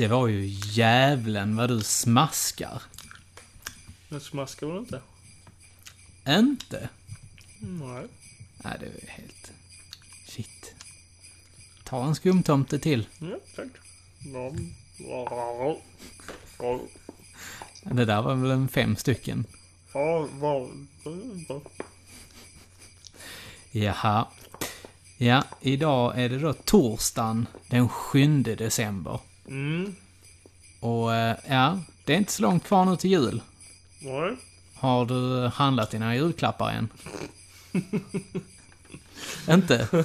Det var ju jävlen vad du smaskar. Jag smaskar väl inte? Inte? Nej. Nej, det är helt... Shit. Ta en skumtomte till. Ja, tack. Det där var väl en fem stycken. Ja. Ja. Jaha. Ja, idag är det då torsdagen den 7 december. Mm. Och eh, ja, det är inte så långt kvar nu till jul. Nej. Har du handlat dina julklappar än? inte?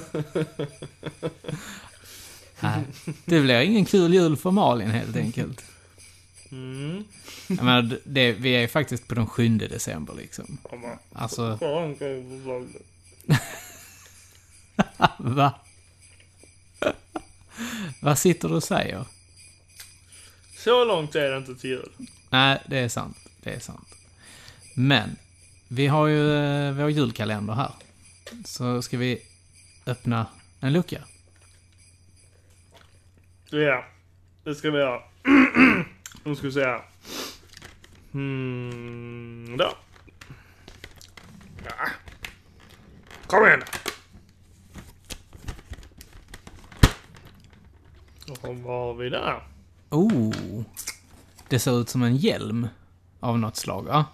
Nej, det blir ingen kul jul för Malin helt enkelt. Mm. Jag menar, det, vi är ju faktiskt på den 7 december liksom. Alltså, va? Vad sitter du och säger? Så långt är det inte till jul. Nej, det är sant. Det är sant. Men, vi har ju eh, vår julkalender här. Så ska vi öppna en lucka. Ja, det ska vi göra. Nu ska vi se här. Hmm, där. Ja. Kom igen Och vad har vi där? Oh! Det ser ut som en hjälm av något slag, va?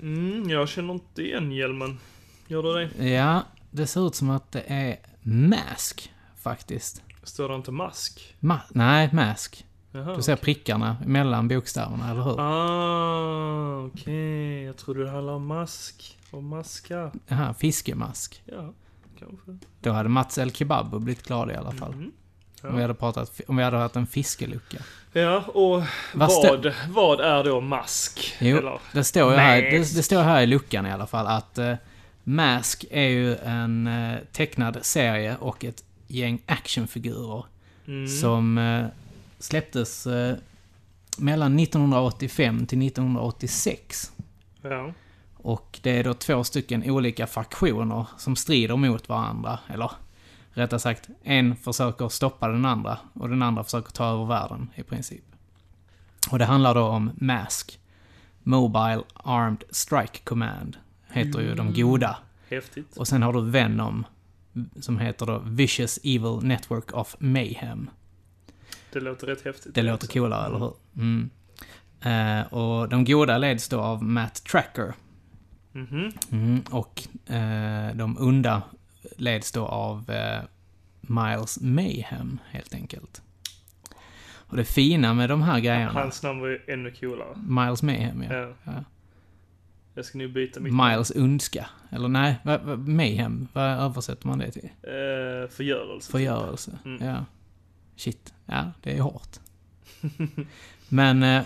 Mm, jag känner inte igen hjälmen. Gör du det? Ja, det ser ut som att det är Mask, faktiskt. Står det inte mask? Ma nej, Mask. Jaha. Du ser prickarna mellan bokstäverna, eller hur? Ah, okej. Jag trodde det handlade om mask. Och maska. Jaha, fiskemask. Ja, kanske. Då hade Mats El Kebab blivit glad i alla fall. Mhm. Om, vi hade pratat, om vi hade haft en fiskelucka. Ja, och Vad vad, vad, är då mask? Jo, Eller? det står ju här, det, det står här i luckan i alla fall att eh, Mask är ju en eh, tecknad serie och ett gäng actionfigurer Mm. som eh, släpptes eh, mellan 1985 till 1986. Ja. Och det är då två stycken olika faktioner som strider mot varandra. Eller rättare sagt, en försöker stoppa den andra och den andra försöker ta över världen i princip. Och det handlar då om MASK. Mobile Armed Strike Command. Heter ju de goda. Häftigt. Och sen har du Venom. Som heter då Vicious Evil Network of Mayhem. Det låter rätt häftigt. Det låter coolare, eller hur? Mm. Eh, och de goda leds då av Matt Tracker. Mhm. Mm, och eh, de onda leds då av eh, Miles Mayhem, helt enkelt. Och det fina med de här grejerna... Hans namn var ju ännu coolare. Miles Mayhem, ja. Ja. ja. Jag ska nu byta mitt Miles ondska. Eller nej, va, va, Mayhem, vad översätter man det till? Eh, förgörelse. Förgörelse. Mm. Ja. Shit. Ja, det är hårt. Men eh,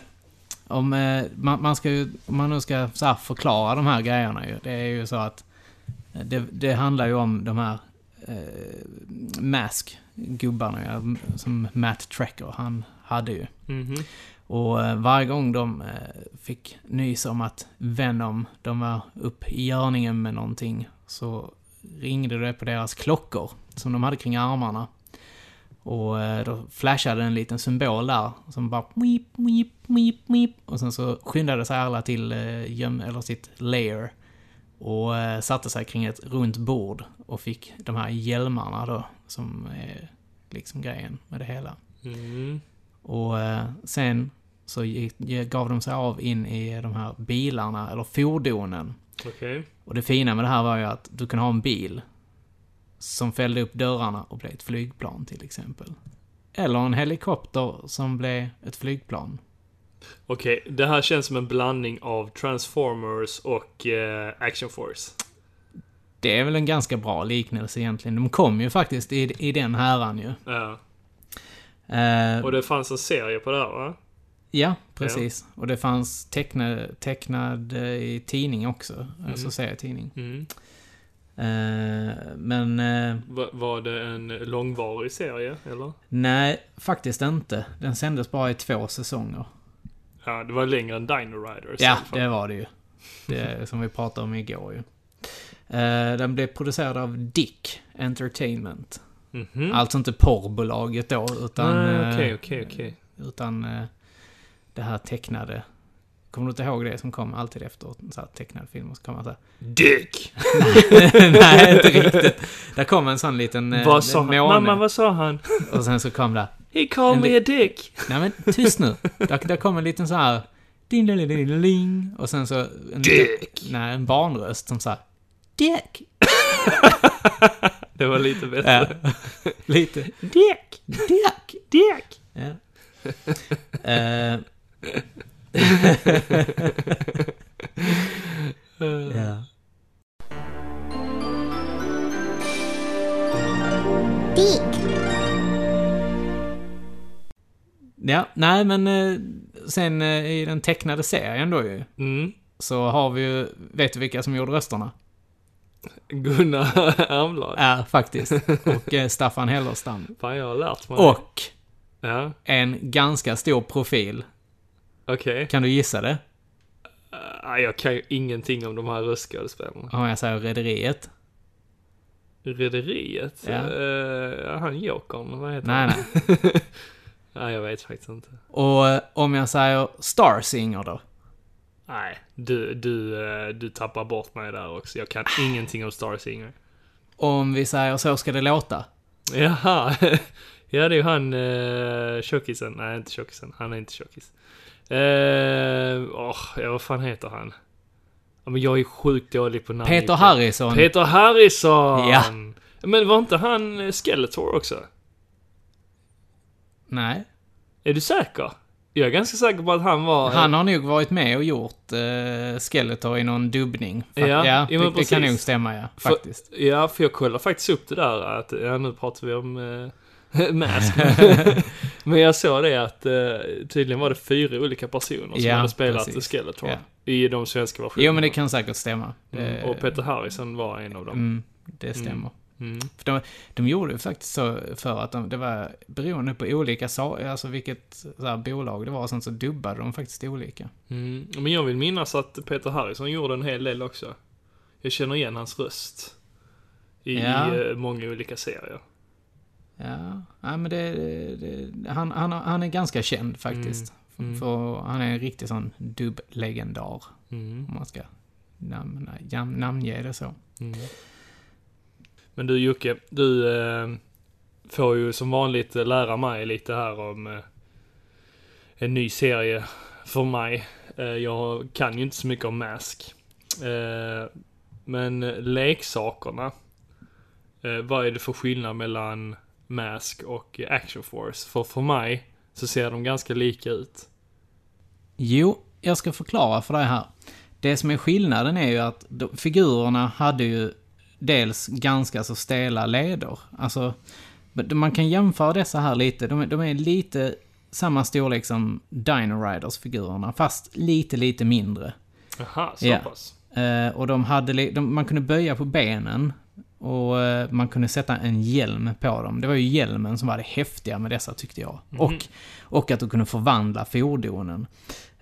om eh, man, man ska ju, om man nu ska så förklara de här grejerna ju. Det är ju så att det, det handlar ju om de här eh, Mask-gubbarna som Matt Tracker, han hade ju. Mhm. Och eh, varje gång de eh, fick nys om att Venom, de var upp i görningen med någonting, så ringde det på deras klockor som de hade kring armarna. Och eh, då flashade en liten symbol där som bara weep, weep, weep, weep. Och sen så skyndade sig alla till göm, eller sitt lair. Och eh, satte sig kring ett runt bord och fick de här hjälmarna då, som är liksom grejen med det hela. Mm. Och eh, sen så gav de sig av in i de här bilarna, eller fordonen. Okej. Och det fina med det här var ju att du kan ha en bil som fällde upp dörrarna och blev ett flygplan till exempel. Eller en helikopter som blev ett flygplan. Okej, det här känns som en blandning av Transformers och eh, Action Force. Det är väl en ganska bra liknelse egentligen. De kom ju faktiskt i, i den häran ju. Ja. Eh, Och det fanns en serie på det här va? Ja, precis. Och det fanns tecknad, tecknad eh, i tidning också. Alltså serietidning. Mm. Eh, men eh, Va, var det en långvarig serie, eller? nej, faktiskt inte. Den sändes bara i två säsonger. Ja, det var längre än Dino Riders Ja, det var det ju. Det som vi pratade om igår ju. Eh, den blev producerad av Dick Entertainment. Mhm. Alltså inte porrbolaget då, utan... Nej, eh, Okej, okej, okej. Utan eh, det här tecknade. Kommer du inte ihåg det som kom alltid efter så här tecknade filmer? Så kom man så här, Dick! Nej, inte riktigt. Där kom en sån liten eh, vad sa han? måne. Mamma, vad sa han? Och sen så kom det, He called me a dick! nej men tyst nu. Där, där kom en liten så här, ding, ding, ding, ding. Och sen så... En, Dick! Nej, en barnröst som sa Dick! Det var lite bättre. Ja. Lite. Dick! Dick! Dick! Ja. Eh, Men eh, sen eh, i den tecknade serien då ju, Mm. så har vi ju, vet du vilka som gjorde rösterna? Gunnar Armblad. Ja, faktiskt. Och eh, Staffan Hellerstam. Fan, jag har lärt mig. Och Ja, en ganska stor profil. okej. Kan du gissa det? Uh, jag kan ju ingenting om de här röstskådespelarna. Om jag säger Rederiet? Rederiet? Ja. Eh, han Jokern, vad heter Nej, han? nej. Nej, jag vet faktiskt inte. Och eh, om jag säger Starsinger då? Nej, du, du, eh, du tappar bort mig där också. Jag kan ingenting om Star Singer. Om vi säger Så ska det låta? Jaha. Ja, det är ju han uh, tjockisen. Nej, inte tjockisen. Han är inte tjockis. Eh, Åh, ja, vad fan heter han? Ja, men jag är sjukt dålig på namn. Peter Harrison. Peter Harrison! Ja. Men var inte han eh, Skeletor också? Nej. Är du säker? Jag är ganska säker på att han var... Han har nog varit med och gjort uh, Skeletor i någon dubbning. Ja, ja jo, det, det kan nog stämma ja, För- faktiskt. Ja, för jag kollade faktiskt upp det där att, ja nu pratar vi om uh, Mask. Men jag såg det att uh, tydligen var det fyra olika personer som Ja, hade spelat precis. Skeletor. Ja. I de svenska versionerna. Jo, men det kan säkert stämma. Mm, och Peter Harrison var en av dem. Mm, det stämmer. Mm. För de, de gjorde faktiskt så för att de, det var beroende på olika sa- alltså vilket så här, bolag det var, och sen så dubbade de faktiskt olika. Mm. Men jag vill minnas att Peter Harrison gjorde en hel del också. Jag känner igen hans röst. I, Ja. eh, många olika serier. Ja, ja men det, det han, han, han är ganska känd faktiskt. Mm. För han är en riktig sån dubblegendar, Mm. om man ska namna, namnge det så. Mm. Men du Jocke, du eh, får ju som vanligt eh, lära mig lite här om eh, en ny serie för mig. Eh, jag kan ju inte så mycket om Mask. Eh, men eh, leksakerna, eh, vad är det för skillnad mellan Mask och Action Force? För för mig så ser de ganska lika ut. Jo, jag ska förklara för dig här. Det som är skillnaden är ju att de, figurerna hade ju dels ganska så stela leder. Alltså, man kan jämföra dessa här lite. De, är- de är lite samma storlek som Dino Riders-figurerna, fast lite, lite mindre. Jaha, så Ja. pass. Eh, och de hade, de, man kunde böja på benen och eh, man kunde sätta en hjälm på dem. Det var ju hjälmen som var det häftiga med dessa tyckte jag. Och, och att du kunde förvandla fordonen.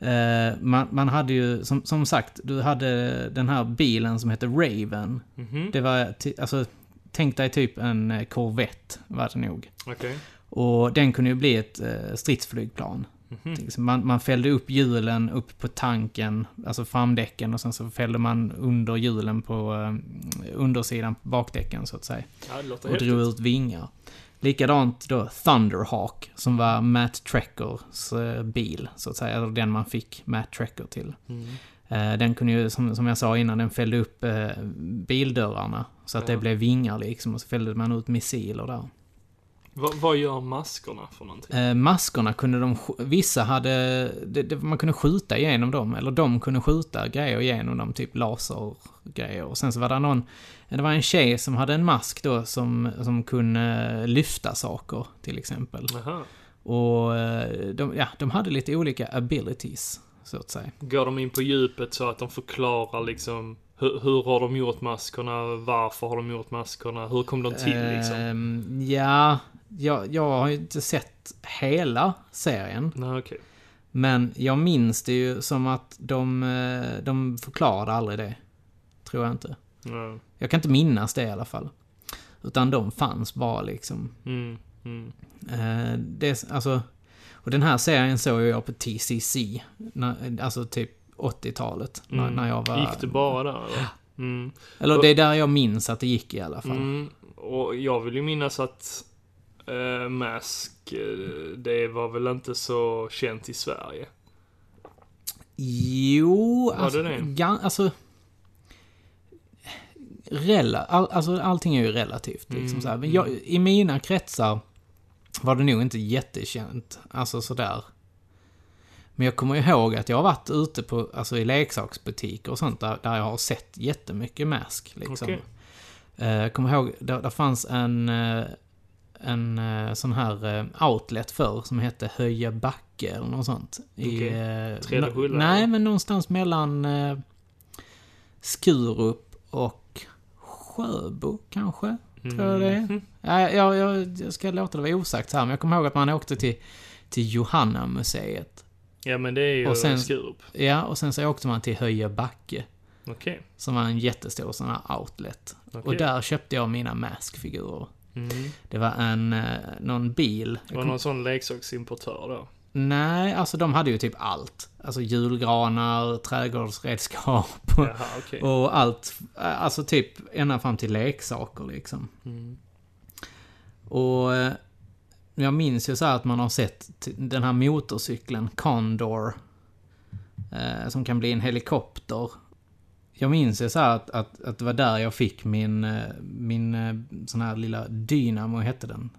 Eh, man, man hade ju, som, som sagt, du hade den här bilen som hette Raven. Mhm, Det var, alltså, tänk dig typ en eh, Corvette, var det nog. okej. Och den kunde ju bli ett eh, stridsflygplan. Mhm. Liksom Man, man fällde upp hjulen upp på tanken, alltså framdäcken, och sen så fällde man under hjulen på undersidan på bakdäcken så att säga. Ja, Och drog ut vingar. Likadant då Thunderhawk, som var Matt Trekkers eh, bil, så att säga. Eller den man fick Matt Trekker till. Mm. Eh, den kunde ju, som, som jag sa innan, den fällde upp eh, bildörrarna. Så att Ja. det blev vingar liksom, och så fällde man ut missiler där. Va, vad gör maskorna för någonting? Eh, maskorna kunde de, vissa hade, det, det, man kunde skjuta igenom dem, eller de kunde skjuta grejer igenom dem, typ lasergrejer. Och sen så var det någon, det var en tjej som hade en mask då som, som kunde lyfta saker, till exempel. Jaha. Och eh, de, ja, de hade lite olika abilities, så att säga. Går de in på djupet så att de förklarar liksom hur, hur har de gjort maskerna? Varför har de gjort maskerna? Hur kom de till liksom? Ehm, ja, jag, jag har ju inte sett hela serien. Nej, okej. Men jag minns det ju som att de, eh, de förklarade aldrig det. Tror jag inte. Ja. Jag kan inte minnas det i alla fall. Utan de fanns bara liksom. Mm, mm. Eh, det, alltså, Och den här serien såg jag på TCC, när, alltså typ 80-talet, när, Mm. när jag var... Gick det bara där eller? Mm. Eller det är där jag minns att det gick i alla fall. Mm. Och jag vill ju minnas att eh, Mask, eh, det var väl inte så känt i Sverige? Jo, Var alltså, det det? alltså... Rela, all, alltså allting är ju relativt liksom Mm, så här. Men jag, I mina kretsar var det nog inte jättekänt. Alltså sådär. Men jag kommer ihåg att jag har varit ute på, alltså i leksaksbutiker och sånt där, där jag har sett jättemycket Mask. Liksom. Okej. Eh, Jag kommer ihåg, där, där fanns en, eh, en eh, sån här eh, outlet för som hette Höja Backe eller något sånt. I, Okej. eh, Hulla, Nej, men någonstans mellan Skurup och Sjöbo kanske. Tror jag det är. Mhm. Ja, jag, jag, jag ska låta det vara osagt här, men jag kommer ihåg att man åkte till, till Johanna-museet. Ja men det är ju Och sen- Skurup. Ja, och sen så åkte man till Höja Backe. Okej. Som var en jättestor sån här outlet. Okej. Och där köpte jag mina Mask-figurer. Mm. Det var en, eh, någon bil. Var kom- någon sån leksaksimportör då? Nej, alltså de hade ju typ allt. Alltså julgranar, trädgårdsredskap Jaha, okej. och allt. Alltså typ ända fram till leksaker liksom. Mm. Och eh, jag minns ju så här att man har sett den här motorcykeln, Condor. Eh, som kan bli en helikopter. Jag minns ju så här att, att, att det var där jag fick min, eh, min eh, sån här lilla Dynamo, hette den.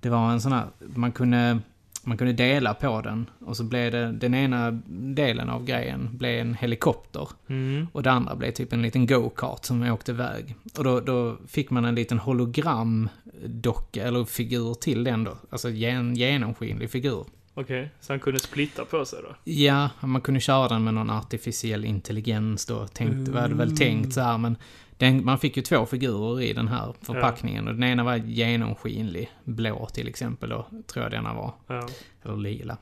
Det var en sån här, man kunde, man kunde dela på den. Och så blev det, den ena delen av grejen blev en helikopter. Mm. Och det andra blev typ en liten go-kart som åkte iväg. Och då, då fick man en liten hologramdocka, eller figur till den då. Alltså en genomskinlig figur. Okej, så han kunde splitta på sig då? Ja, man kunde köra den med någon artificiell intelligens då. Tänkte, var det väl tänkt så här, men den, man fick ju två figurer i den här förpackningen. Och den ena var genomskinlig, blå till exempel då, tror jag denna var. Ja. Eller lila.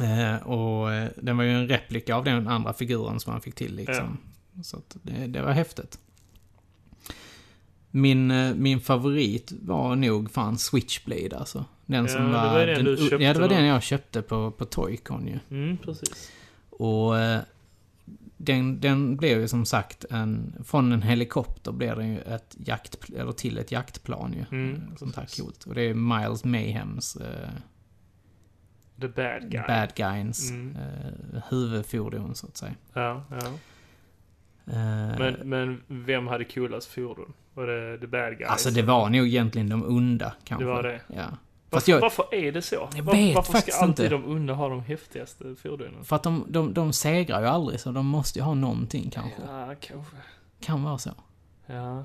Eh, och eh, den var ju en replika av den andra figuren som man fick till liksom. Så att det, det var häftigt. Min, eh, min favorit var nog fan Switchblade alltså. Den Ja, som det var... var den du köpte Ja, det var då. den jag köpte på, på Toycon ju. Mm, precis. Och eh, den, den blev ju som sagt en... Från en helikopter blev den ju ett jakt... Eller till ett jaktplan ju. Mm, Sånt här coolt. Och det är Miles Mayhems eh, The bad guy. bad guys Mm. eh, huvudfordon så att säga. Ja, ja. Eh, Men, men vem hade coolast fordon? Var det the bad guys? alltså det var nog egentligen de onda kanske. Det var det? Ja. Varför, jag, varför är det så? Jag vet varför faktiskt ska alltid inte. de onda ha de häftigaste fordonen? för att de, de, de segrar ju aldrig så de måste ju ha någonting kanske. Ja, kanske. Kan vara så. Ja.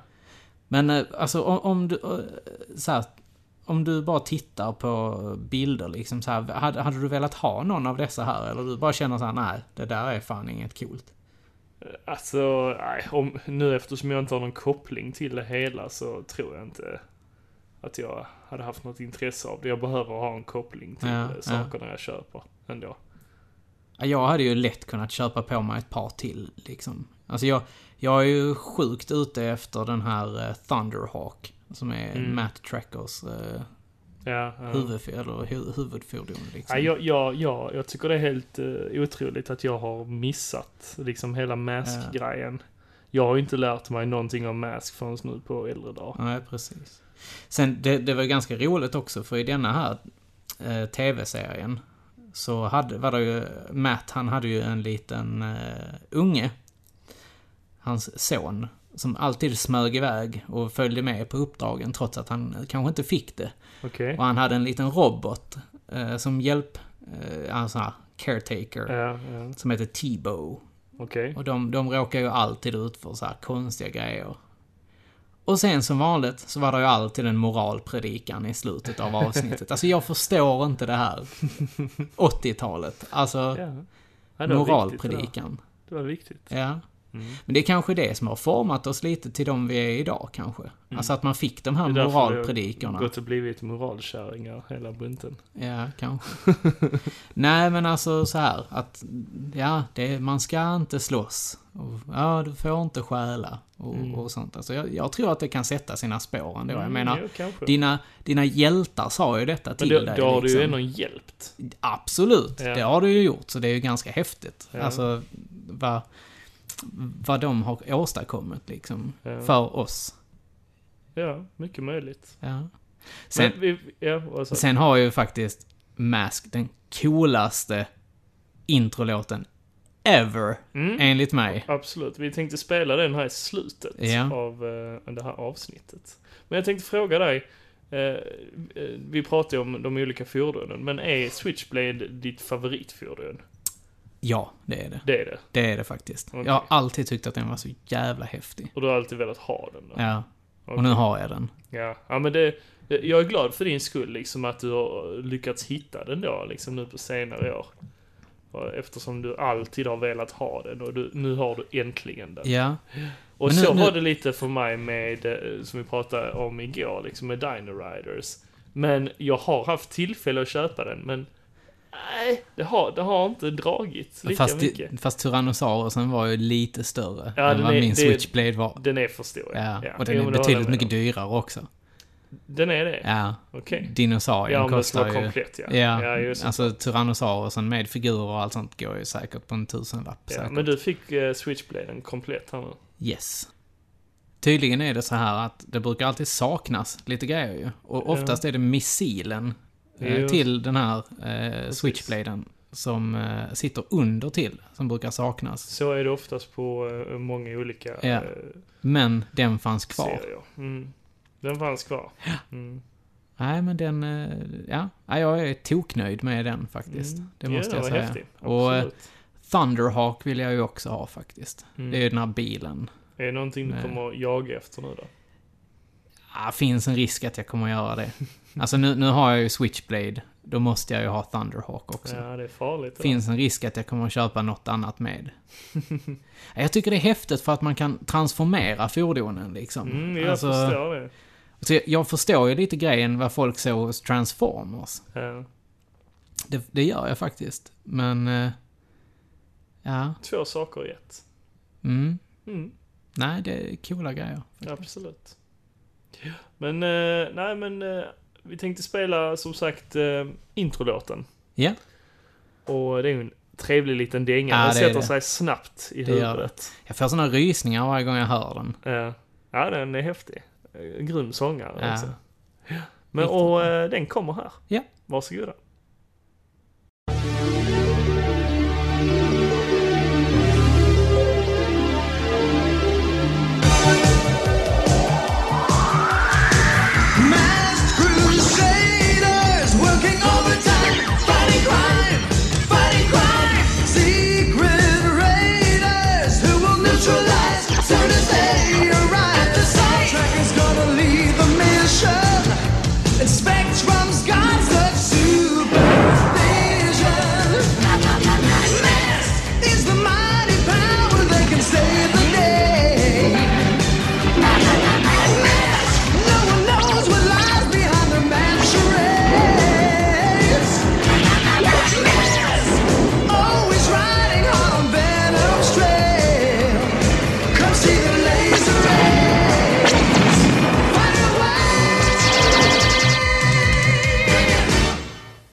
Men eh, alltså om, om du... eh, Så här, om du bara tittar på bilder liksom så här, hade, hade du velat ha någon av dessa här? Eller du bara känner så här, nej, det där är fan inget coolt. Alltså, nej, om, nu eftersom jag inte har någon koppling till det hela så tror jag inte att jag hade haft något intresse av det. Jag behöver ha en koppling till Ja, eh, ja. sakerna jag köper ändå. Ja, Jag hade ju lätt kunnat köpa på mig ett par till liksom. Alltså jag, jag är ju sjukt ute efter den här eh, Thunderhawk. Som är Mm. Matt Trackers eh, Ja, ja. eller hu- huvudfordon liksom. Ja, jag, jag, jag, jag tycker det är helt uh, otroligt att jag har missat liksom hela Mask-grejen. Jag har inte lärt mig någonting om Mask förrän nu på äldre dagar. Nej, precis. Sen, det, det var ganska roligt också, för i denna här eh, tv-serien så hade, var det ju, Matt han hade ju en liten eh, unge, hans son, som alltid smög iväg och följde med på uppdragen trots att han kanske inte fick det. Okej? Och han hade en liten robot eh, som hjälp, eh, alltså caretaker, Ja, ja. som heter T-Bow. Okej. Och de, de råkar ju alltid ut för så här konstiga grejer. Och sen som vanligt så var det ju alltid en moralpredikan i slutet av avsnittet. Alltså jag förstår inte det här. 80-talet. Alltså, Ja. Ja, det var viktigt, det, moralpredikan. det var viktigt. Ja. Mm. Men det är kanske det som har format oss lite till de vi är idag kanske. Alltså att man fick de här Mm. Det är moralpredikorna. gått och blivit moralkärringar hela bunten. Ja, kanske. Nej, men alltså så här att, ja, det, man ska inte slåss. Och, ja, du får inte stjäla. och, Mm. och sånt. Alltså jag, jag tror att det kan sätta sina spår ändå. Jag Mm, menar, ja, dina, dina hjältar sa ju detta Men till dig. då har du ju liksom. ändå hjälpt. Absolut, Ja. det har du ju gjort. Så det är ju ganska häftigt. Ja. Alltså, vad, vad de har åstadkommit liksom, Ja. för oss. Ja, mycket möjligt. Ja. Sen, vi, ja, du? sen har ju faktiskt Mask den coolaste introlåten ever, Mm. enligt mig. Absolut. Vi tänkte spela den här i slutet Ja. av eh, det här avsnittet. Men jag tänkte fråga dig. eh, vi pratade ju om de olika fordonen, men är Switchblade ditt favoritfordon? Ja, det är det. Det är det. Det är det faktiskt. Okej. Jag har alltid tyckt att den var så jävla häftig. Och du har alltid velat ha den då? Ja, Okej. och nu har jag den. Ja, ja men det, jag är glad för din skull liksom att du har lyckats hitta den då liksom nu på senare år. Eftersom du alltid har velat ha den och du, nu har du äntligen den. Ja, Och Men så nu- var det lite för mig med, eh, som vi pratade om igår, liksom med Dino Riders. Men jag har haft tillfälle att köpa den, men nej, det har, det har inte dragit lika fast, mycket. fast Tyrannosaurusen var ju lite större Ja, än vad är- min Switchblade var. Den är för stor. Ja, och den jo, är betydligt mycket dyrare också. Den är det? Ja, Okej. dinosaurien Ja, kostar ju... komplett ja. Ja, ja just alltså Tyrannosaurusen med figurer och allt sånt går ju säkert på en tusenlapp. Ja, säkert. men du fick uh, Switchbladen komplett här nu. Yes. Tydligen är det så här att det brukar alltid saknas lite grejer ju. Och Ja. oftast är det missilen eh, Just. till den här eh, switchbladen som eh, sitter under till, som brukar saknas. Så är det oftast på eh, många olika Ja. eh, Men den fanns kvar. Mm. Den fanns kvar. Mm. Nej, men den, eh, ja, ja, jag är toknöjd med den faktiskt. Mm. Det måste ja, jag säga. Häftig. Och, eh, Absolut. Thunderhawk vill jag ju också ha faktiskt. Mm. Det är ju den här bilen. Är det någonting du kommer jaga efter nu då? Ah, finns en risk att jag kommer att göra det. Alltså nu, nu har jag ju Switchblade. Då måste jag ju ha Thunderhawk också. Ja, det är farligt. det finns en risk att jag kommer att köpa något annat med. jag tycker det är häftigt för att man kan transformera fordonen liksom. Mm, jag Alltså, förstår det. så jag, jag förstår ju lite grejen vad folk såg hos Transformers. Ja. Det, det gör jag faktiskt. Men... eh, ja. Två saker i ett. Mm. Mm, Nej, det är coola grejer. absolut. Men, eh, nej men, eh, vi tänkte spela som sagt eh, introlåten. Ja. Och det är ju en trevlig liten dänga. Ja, den sätter det. sig snabbt i Det huvudet. Jag får såna rysningar varje gång jag hör den. Ja. ja, den är häftig. Grym sångare Ja. också. Men, Riktigt och den kommer här. Ja. Varsågoda.